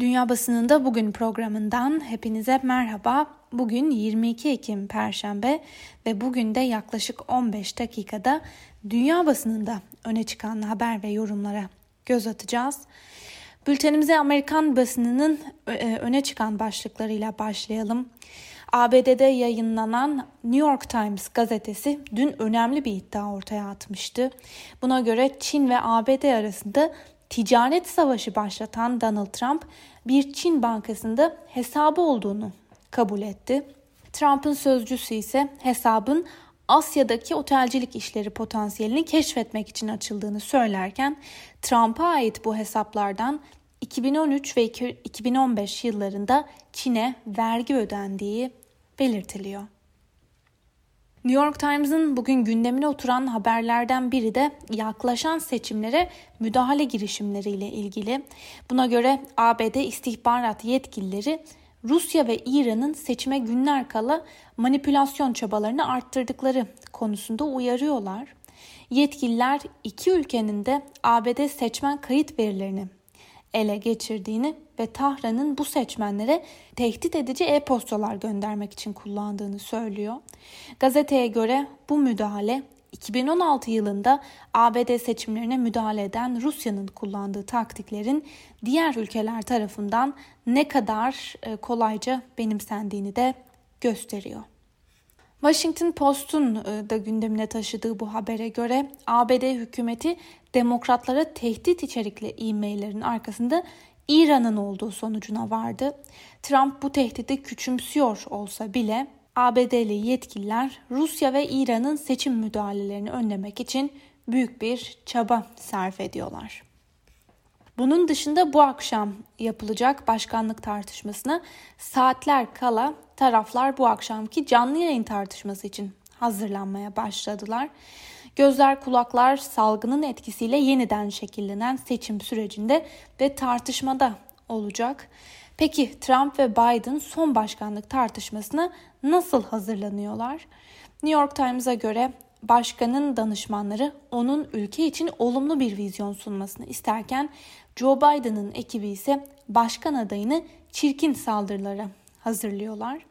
Dünya Basınında Bugün programından hepinize merhaba. Bugün 22 Ekim Perşembe ve bugün de yaklaşık 15 dakikada dünya basınında öne çıkan haber ve yorumlara göz atacağız. Bültenimize Amerikan basınının e, öne çıkan başlıklarıyla başlayalım. ABD'de yayınlanan New York Times gazetesi dün önemli bir iddia ortaya atmıştı. Buna göre Çin ve ABD arasında ticaret savaşı başlatan Donald Trump bir Çin bankasında hesabı olduğunu kabul etti. Trump'ın sözcüsü ise hesabın Asya'daki otelcilik işleri potansiyelini keşfetmek için açıldığını söylerken Trump'a ait bu hesaplardan 2013 ve 2015 yıllarında Çin'e vergi ödendiği belirtiliyor. New York Times'ın bugün gündemine oturan haberlerden biri de yaklaşan seçimlere müdahale girişimleriyle ilgili. Buna göre ABD istihbarat yetkilileri Rusya ve İran'ın seçime günler kala manipülasyon çabalarını arttırdıkları konusunda uyarıyorlar. Yetkililer iki ülkenin de ABD seçmen kayıt verilerini ele geçirdiğini ve Tahran'ın bu seçmenlere tehdit edici e-postalar göndermek için kullandığını söylüyor. Gazeteye göre bu müdahale 2016 yılında ABD seçimlerine müdahale eden Rusya'nın kullandığı taktiklerin diğer ülkeler tarafından ne kadar e, kolayca benimsendiğini de gösteriyor. Washington Post'un e, da gündemine taşıdığı bu habere göre ABD hükümeti demokratlara tehdit içerikli e-maillerin arkasında İran'ın olduğu sonucuna vardı. Trump bu tehdidi küçümsüyor olsa bile ABD'li yetkililer Rusya ve İran'ın seçim müdahalelerini önlemek için büyük bir çaba sarf ediyorlar. Bunun dışında bu akşam yapılacak başkanlık tartışmasına saatler kala taraflar bu akşamki canlı yayın tartışması için hazırlanmaya başladılar. Gözler kulaklar salgının etkisiyle yeniden şekillenen seçim sürecinde ve tartışmada olacak. Peki Trump ve Biden son başkanlık tartışmasına nasıl hazırlanıyorlar? New York Times'a göre başkanın danışmanları onun ülke için olumlu bir vizyon sunmasını isterken Joe Biden'ın ekibi ise başkan adayını çirkin saldırılara hazırlıyorlar.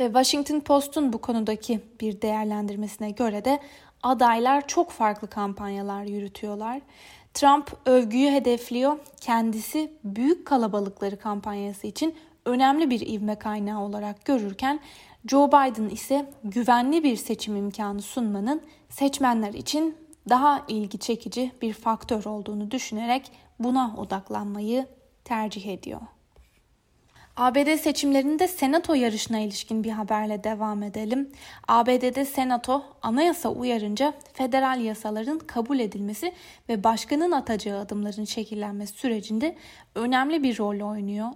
Ve Washington Post'un bu konudaki bir değerlendirmesine göre de adaylar çok farklı kampanyalar yürütüyorlar. Trump övgüyü hedefliyor. Kendisi büyük kalabalıkları kampanyası için önemli bir ivme kaynağı olarak görürken Joe Biden ise güvenli bir seçim imkanı sunmanın seçmenler için daha ilgi çekici bir faktör olduğunu düşünerek buna odaklanmayı tercih ediyor. ABD seçimlerinde senato yarışına ilişkin bir haberle devam edelim. ABD'de senato anayasa uyarınca federal yasaların kabul edilmesi ve başkanın atacağı adımların şekillenmesi sürecinde önemli bir rol oynuyor.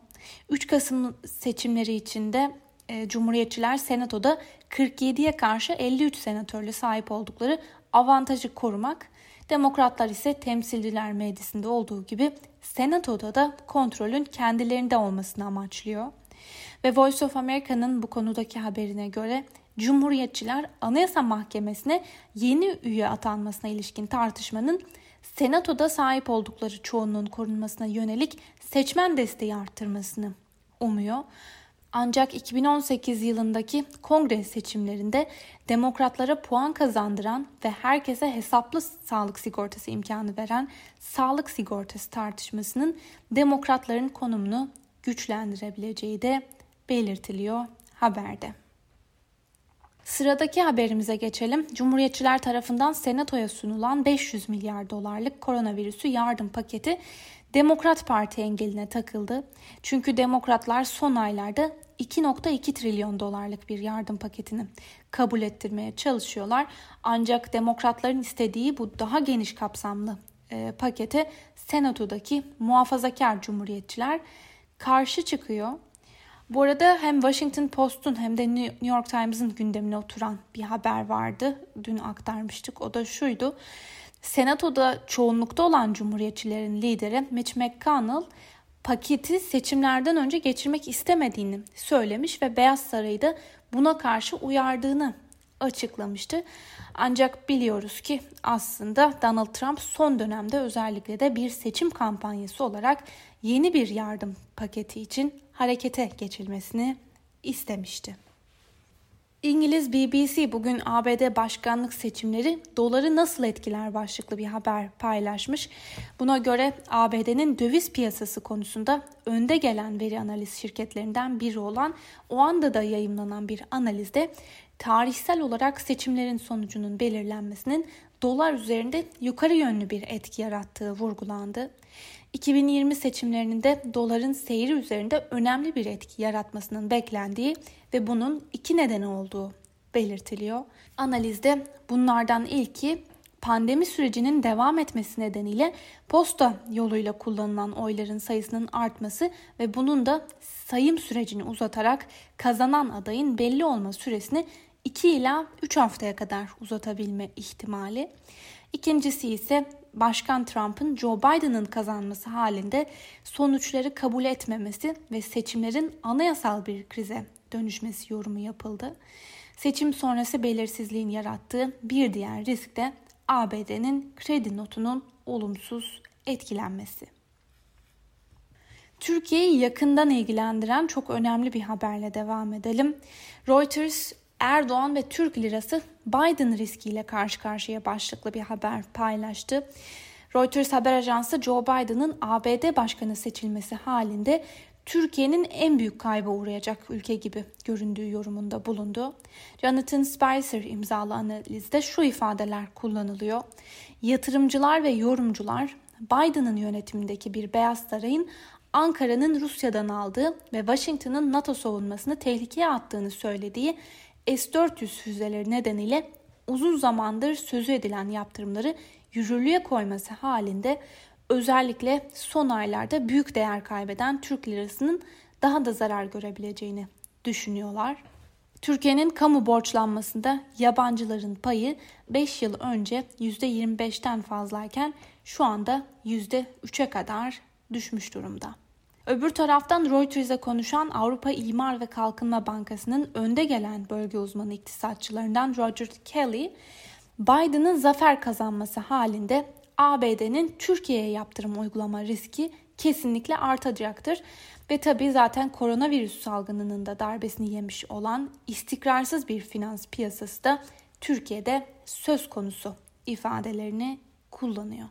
3 Kasım seçimleri içinde e, Cumhuriyetçiler senatoda 47'ye karşı 53 senatörle sahip oldukları avantajı korumak Demokratlar ise temsilciler meclisinde olduğu gibi senatoda da kontrolün kendilerinde olmasını amaçlıyor. Ve Voice of America'nın bu konudaki haberine göre Cumhuriyetçiler Anayasa Mahkemesi'ne yeni üye atanmasına ilişkin tartışmanın Senatoda sahip oldukları çoğunluğun korunmasına yönelik seçmen desteği arttırmasını umuyor. Ancak 2018 yılındaki kongre seçimlerinde demokratlara puan kazandıran ve herkese hesaplı sağlık sigortası imkanı veren sağlık sigortası tartışmasının demokratların konumunu güçlendirebileceği de belirtiliyor haberde. Sıradaki haberimize geçelim. Cumhuriyetçiler tarafından Senato'ya sunulan 500 milyar dolarlık koronavirüsü yardım paketi Demokrat Parti engeline takıldı. Çünkü demokratlar son aylarda 2.2 trilyon dolarlık bir yardım paketini kabul ettirmeye çalışıyorlar. Ancak demokratların istediği bu daha geniş kapsamlı e, pakete Senato'daki muhafazakar cumhuriyetçiler karşı çıkıyor. Bu arada hem Washington Post'un hem de New York Times'ın gündemine oturan bir haber vardı. Dün aktarmıştık. O da şuydu. Senato'da çoğunlukta olan Cumhuriyetçilerin lideri Mitch McConnell paketi seçimlerden önce geçirmek istemediğini söylemiş ve Beyaz Saray'ı da buna karşı uyardığını açıklamıştı. Ancak biliyoruz ki aslında Donald Trump son dönemde özellikle de bir seçim kampanyası olarak yeni bir yardım paketi için harekete geçilmesini istemişti. İngiliz BBC bugün ABD başkanlık seçimleri doları nasıl etkiler başlıklı bir haber paylaşmış. Buna göre ABD'nin döviz piyasası konusunda önde gelen veri analiz şirketlerinden biri olan Oanda'da yayımlanan bir analizde tarihsel olarak seçimlerin sonucunun belirlenmesinin dolar üzerinde yukarı yönlü bir etki yarattığı vurgulandı. 2020 seçimlerinin de doların seyri üzerinde önemli bir etki yaratmasının beklendiği ve bunun iki nedeni olduğu belirtiliyor. Analizde bunlardan ilki pandemi sürecinin devam etmesi nedeniyle posta yoluyla kullanılan oyların sayısının artması ve bunun da sayım sürecini uzatarak kazanan adayın belli olma süresini 2 ila 3 haftaya kadar uzatabilme ihtimali. İkincisi ise Başkan Trump'ın Joe Biden'ın kazanması halinde sonuçları kabul etmemesi ve seçimlerin anayasal bir krize dönüşmesi yorumu yapıldı. Seçim sonrası belirsizliğin yarattığı bir diğer risk de ABD'nin kredi notunun olumsuz etkilenmesi. Türkiye'yi yakından ilgilendiren çok önemli bir haberle devam edelim. Reuters Erdoğan ve Türk lirası Biden riskiyle karşı karşıya başlıklı bir haber paylaştı. Reuters haber ajansı Joe Biden'ın ABD başkanı seçilmesi halinde Türkiye'nin en büyük kayba uğrayacak ülke gibi göründüğü yorumunda bulundu. Jonathan Spicer imzalı analizde şu ifadeler kullanılıyor. Yatırımcılar ve yorumcular Biden'ın yönetimindeki bir Beyaz Saray'ın Ankara'nın Rusya'dan aldığı ve Washington'ın NATO savunmasını tehlikeye attığını söylediği S-400 füzeleri nedeniyle uzun zamandır sözü edilen yaptırımları yürürlüğe koyması halinde özellikle son aylarda büyük değer kaybeden Türk lirasının daha da zarar görebileceğini düşünüyorlar. Türkiye'nin kamu borçlanmasında yabancıların payı 5 yıl önce %25'ten fazlayken şu anda %3'e kadar düşmüş durumda. Öbür taraftan Reuters'e konuşan Avrupa İmar ve Kalkınma Bankası'nın önde gelen bölge uzmanı iktisatçılarından Roger Kelly, Biden'ın zafer kazanması halinde ABD'nin Türkiye'ye yaptırım uygulama riski kesinlikle artacaktır. Ve tabii zaten koronavirüs salgınının da darbesini yemiş olan istikrarsız bir finans piyasası da Türkiye'de söz konusu ifadelerini kullanıyor.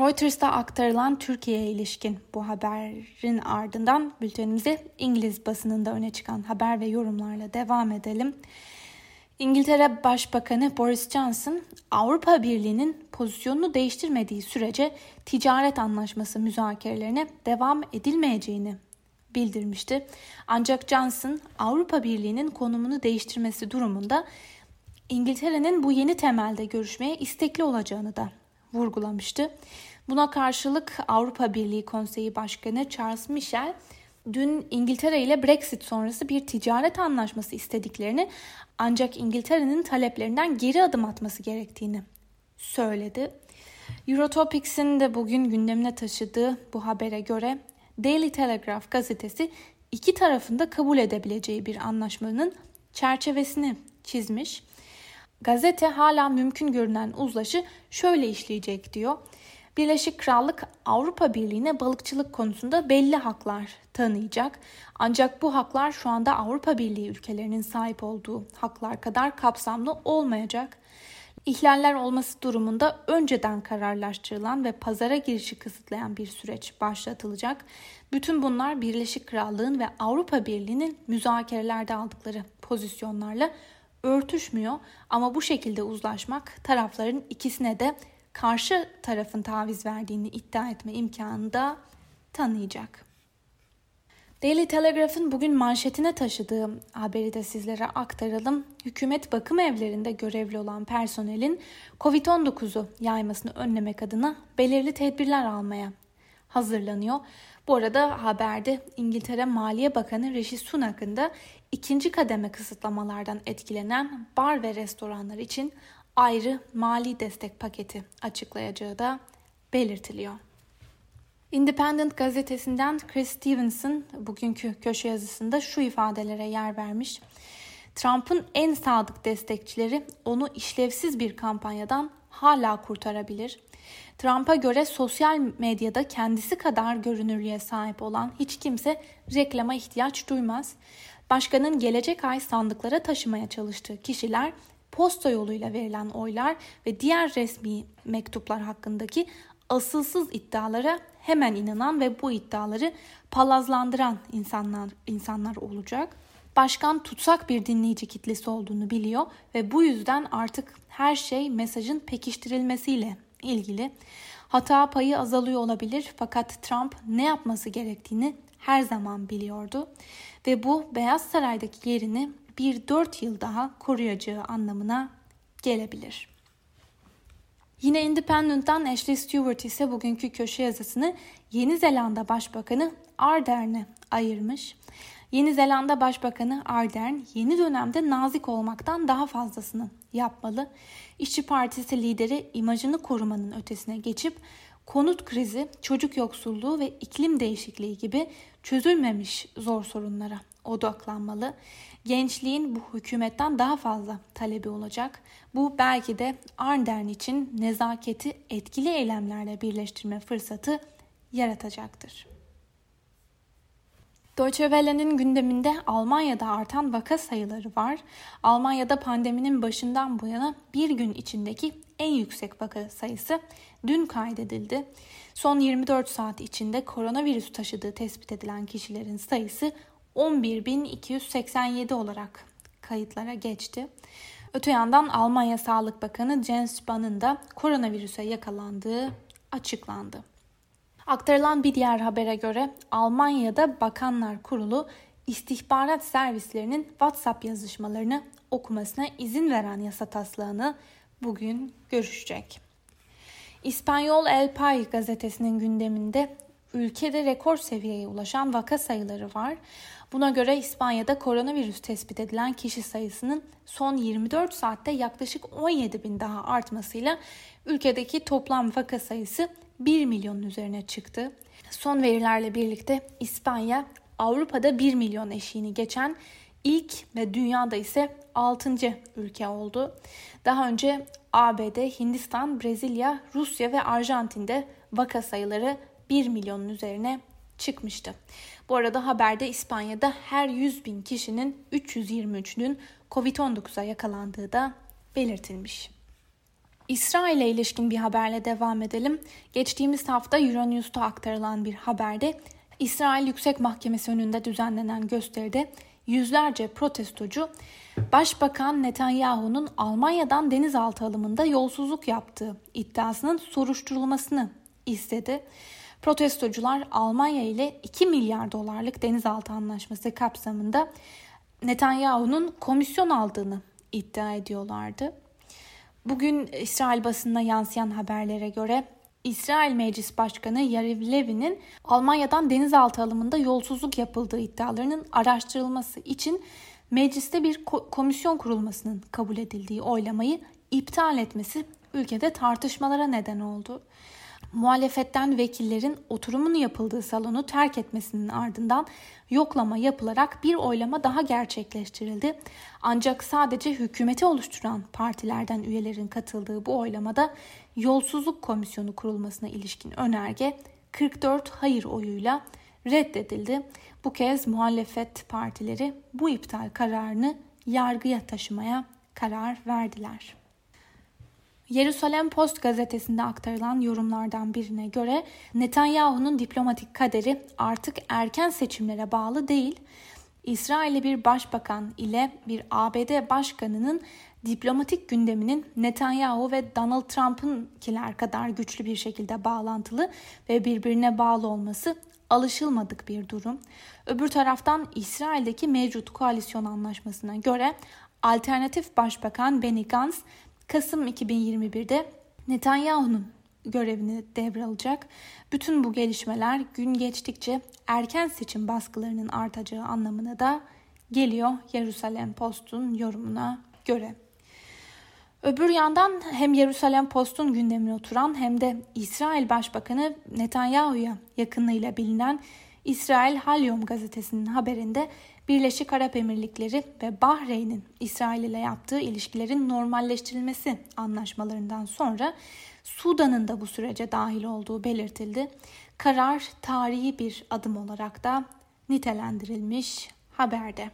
Reuters'ta aktarılan Türkiye'ye ilişkin bu haberin ardından bültenimize İngiliz basınında öne çıkan haber ve yorumlarla devam edelim. İngiltere Başbakanı Boris Johnson, Avrupa Birliği'nin pozisyonunu değiştirmediği sürece ticaret anlaşması müzakerelerine devam edilmeyeceğini bildirmişti. Ancak Johnson, Avrupa Birliği'nin konumunu değiştirmesi durumunda İngiltere'nin bu yeni temelde görüşmeye istekli olacağını da vurgulamıştı. Buna karşılık Avrupa Birliği Konseyi Başkanı Charles Michel dün İngiltere ile Brexit sonrası bir ticaret anlaşması istediklerini ancak İngiltere'nin taleplerinden geri adım atması gerektiğini söyledi. Eurotopics'in de bugün gündemine taşıdığı bu habere göre Daily Telegraph gazetesi iki tarafında kabul edebileceği bir anlaşmanın çerçevesini çizmiş. Gazete hala mümkün görünen uzlaşı şöyle işleyecek diyor. Birleşik Krallık Avrupa Birliği'ne balıkçılık konusunda belli haklar tanıyacak. Ancak bu haklar şu anda Avrupa Birliği ülkelerinin sahip olduğu haklar kadar kapsamlı olmayacak. İhlaller olması durumunda önceden kararlaştırılan ve pazara girişi kısıtlayan bir süreç başlatılacak. Bütün bunlar Birleşik Krallığın ve Avrupa Birliği'nin müzakerelerde aldıkları pozisyonlarla örtüşmüyor ama bu şekilde uzlaşmak tarafların ikisine de karşı tarafın taviz verdiğini iddia etme imkanını da tanıyacak. Daily Telegraph'ın bugün manşetine taşıdığı haberi de sizlere aktaralım. Hükümet bakım evlerinde görevli olan personelin COVID-19'u yaymasını önlemek adına belirli tedbirler almaya hazırlanıyor. Bu arada haberde İngiltere Maliye Bakanı Rishi Sunak'ın da ikinci kademe kısıtlamalardan etkilenen bar ve restoranlar için ayrı mali destek paketi açıklayacağı da belirtiliyor. Independent gazetesinden Chris Stevenson bugünkü köşe yazısında şu ifadelere yer vermiş. Trump'ın en sadık destekçileri onu işlevsiz bir kampanyadan hala kurtarabilir. Trump'a göre sosyal medyada kendisi kadar görünürlüğe sahip olan hiç kimse reklama ihtiyaç duymaz. Başkanın gelecek ay sandıklara taşımaya çalıştığı kişiler posta yoluyla verilen oylar ve diğer resmi mektuplar hakkındaki asılsız iddialara hemen inanan ve bu iddiaları palazlandıran insanlar insanlar olacak. Başkan tutsak bir dinleyici kitlesi olduğunu biliyor ve bu yüzden artık her şey mesajın pekiştirilmesiyle ilgili. Hata payı azalıyor olabilir fakat Trump ne yapması gerektiğini her zaman biliyordu ve bu Beyaz Saray'daki yerini bir dört yıl daha koruyacağı anlamına gelebilir. Yine Independent'tan Ashley Stewart ise bugünkü köşe yazısını Yeni Zelanda Başbakanı Ardern'e ayırmış. Yeni Zelanda Başbakanı Ardern yeni dönemde nazik olmaktan daha fazlasını yapmalı. İşçi Partisi lideri imajını korumanın ötesine geçip konut krizi, çocuk yoksulluğu ve iklim değişikliği gibi çözülmemiş zor sorunlara odaklanmalı. Gençliğin bu hükümetten daha fazla talebi olacak. Bu belki de Ardern için nezaketi etkili eylemlerle birleştirme fırsatı yaratacaktır. Deutsche Welle'nin gündeminde Almanya'da artan vaka sayıları var. Almanya'da pandeminin başından bu yana bir gün içindeki en yüksek vaka sayısı dün kaydedildi. Son 24 saat içinde koronavirüs taşıdığı tespit edilen kişilerin sayısı 11.287 olarak kayıtlara geçti. Öte yandan Almanya Sağlık Bakanı Jens Spahn'ın da koronavirüse yakalandığı açıklandı. Aktarılan bir diğer habere göre Almanya'da Bakanlar Kurulu istihbarat servislerinin WhatsApp yazışmalarını okumasına izin veren yasa taslağını bugün görüşecek. İspanyol El Pay gazetesinin gündeminde ülkede rekor seviyeye ulaşan vaka sayıları var. Buna göre İspanya'da koronavirüs tespit edilen kişi sayısının son 24 saatte yaklaşık 17 bin daha artmasıyla ülkedeki toplam vaka sayısı 1 milyonun üzerine çıktı. Son verilerle birlikte İspanya Avrupa'da 1 milyon eşiğini geçen ilk ve dünyada ise 6. ülke oldu. Daha önce ABD, Hindistan, Brezilya, Rusya ve Arjantin'de vaka sayıları 1 milyonun üzerine çıkmıştı. Bu arada haberde İspanya'da her 100 bin kişinin 323'ünün Covid-19'a yakalandığı da belirtilmiş. İsrail'e ilişkin bir haberle devam edelim. Geçtiğimiz hafta Euronews'ta aktarılan bir haberde İsrail Yüksek Mahkemesi önünde düzenlenen gösteride yüzlerce protestocu Başbakan Netanyahu'nun Almanya'dan denizaltı alımında yolsuzluk yaptığı iddiasının soruşturulmasını istedi. Protestocular Almanya ile 2 milyar dolarlık denizaltı anlaşması kapsamında Netanyahu'nun komisyon aldığını iddia ediyorlardı. Bugün İsrail basınına yansıyan haberlere göre İsrail Meclis Başkanı Yariv Levin'in Almanya'dan denizaltı alımında yolsuzluk yapıldığı iddialarının araştırılması için mecliste bir komisyon kurulmasının kabul edildiği oylamayı iptal etmesi ülkede tartışmalara neden oldu muhalefetten vekillerin oturumun yapıldığı salonu terk etmesinin ardından yoklama yapılarak bir oylama daha gerçekleştirildi. Ancak sadece hükümeti oluşturan partilerden üyelerin katıldığı bu oylamada yolsuzluk komisyonu kurulmasına ilişkin önerge 44 hayır oyuyla reddedildi. Bu kez muhalefet partileri bu iptal kararını yargıya taşımaya karar verdiler. Yerusalem Post gazetesinde aktarılan yorumlardan birine göre Netanyahu'nun diplomatik kaderi artık erken seçimlere bağlı değil. İsrail'li bir başbakan ile bir ABD başkanının diplomatik gündeminin Netanyahu ve Donald Trump'ınkiler kadar güçlü bir şekilde bağlantılı ve birbirine bağlı olması alışılmadık bir durum. Öbür taraftan İsrail'deki mevcut koalisyon anlaşmasına göre alternatif başbakan Benny Gantz Kasım 2021'de Netanyahu'nun görevini devralacak. Bütün bu gelişmeler gün geçtikçe erken seçim baskılarının artacağı anlamına da geliyor Yerusalem Post'un yorumuna göre. Öbür yandan hem Yerusalem Post'un gündemine oturan hem de İsrail Başbakanı Netanyahu'ya yakınlığıyla bilinen İsrail Halyom gazetesinin haberinde Birleşik Arap Emirlikleri ve Bahreyn'in İsrail ile yaptığı ilişkilerin normalleştirilmesi anlaşmalarından sonra Sudan'ın da bu sürece dahil olduğu belirtildi. Karar tarihi bir adım olarak da nitelendirilmiş haberde.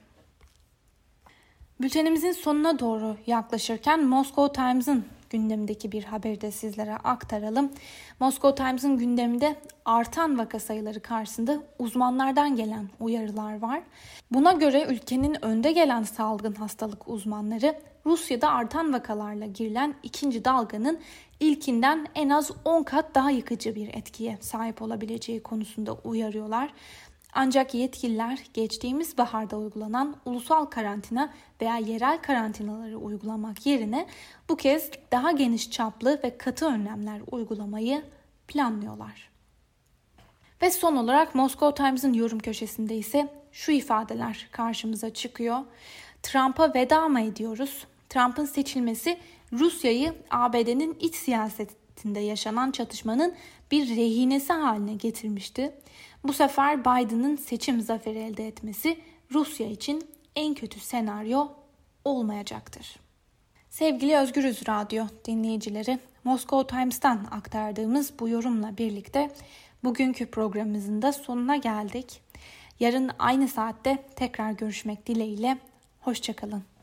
Bültenimizin sonuna doğru yaklaşırken Moscow Times'ın gündemindeki bir haberi de sizlere aktaralım. Moscow Times'ın gündeminde artan vaka sayıları karşısında uzmanlardan gelen uyarılar var. Buna göre ülkenin önde gelen salgın hastalık uzmanları Rusya'da artan vakalarla girilen ikinci dalganın ilkinden en az 10 kat daha yıkıcı bir etkiye sahip olabileceği konusunda uyarıyorlar. Ancak yetkililer geçtiğimiz baharda uygulanan ulusal karantina veya yerel karantinaları uygulamak yerine bu kez daha geniş çaplı ve katı önlemler uygulamayı planlıyorlar. Ve son olarak Moscow Times'ın yorum köşesinde ise şu ifadeler karşımıza çıkıyor. Trump'a veda mı ediyoruz? Trump'ın seçilmesi Rusya'yı ABD'nin iç siyasetinde yaşanan çatışmanın bir rehinesi haline getirmişti. Bu sefer Biden'ın seçim zaferi elde etmesi Rusya için en kötü senaryo olmayacaktır. Sevgili Özgürüz Radyo dinleyicileri, Moscow Times'tan aktardığımız bu yorumla birlikte bugünkü programımızın da sonuna geldik. Yarın aynı saatte tekrar görüşmek dileğiyle. Hoşçakalın.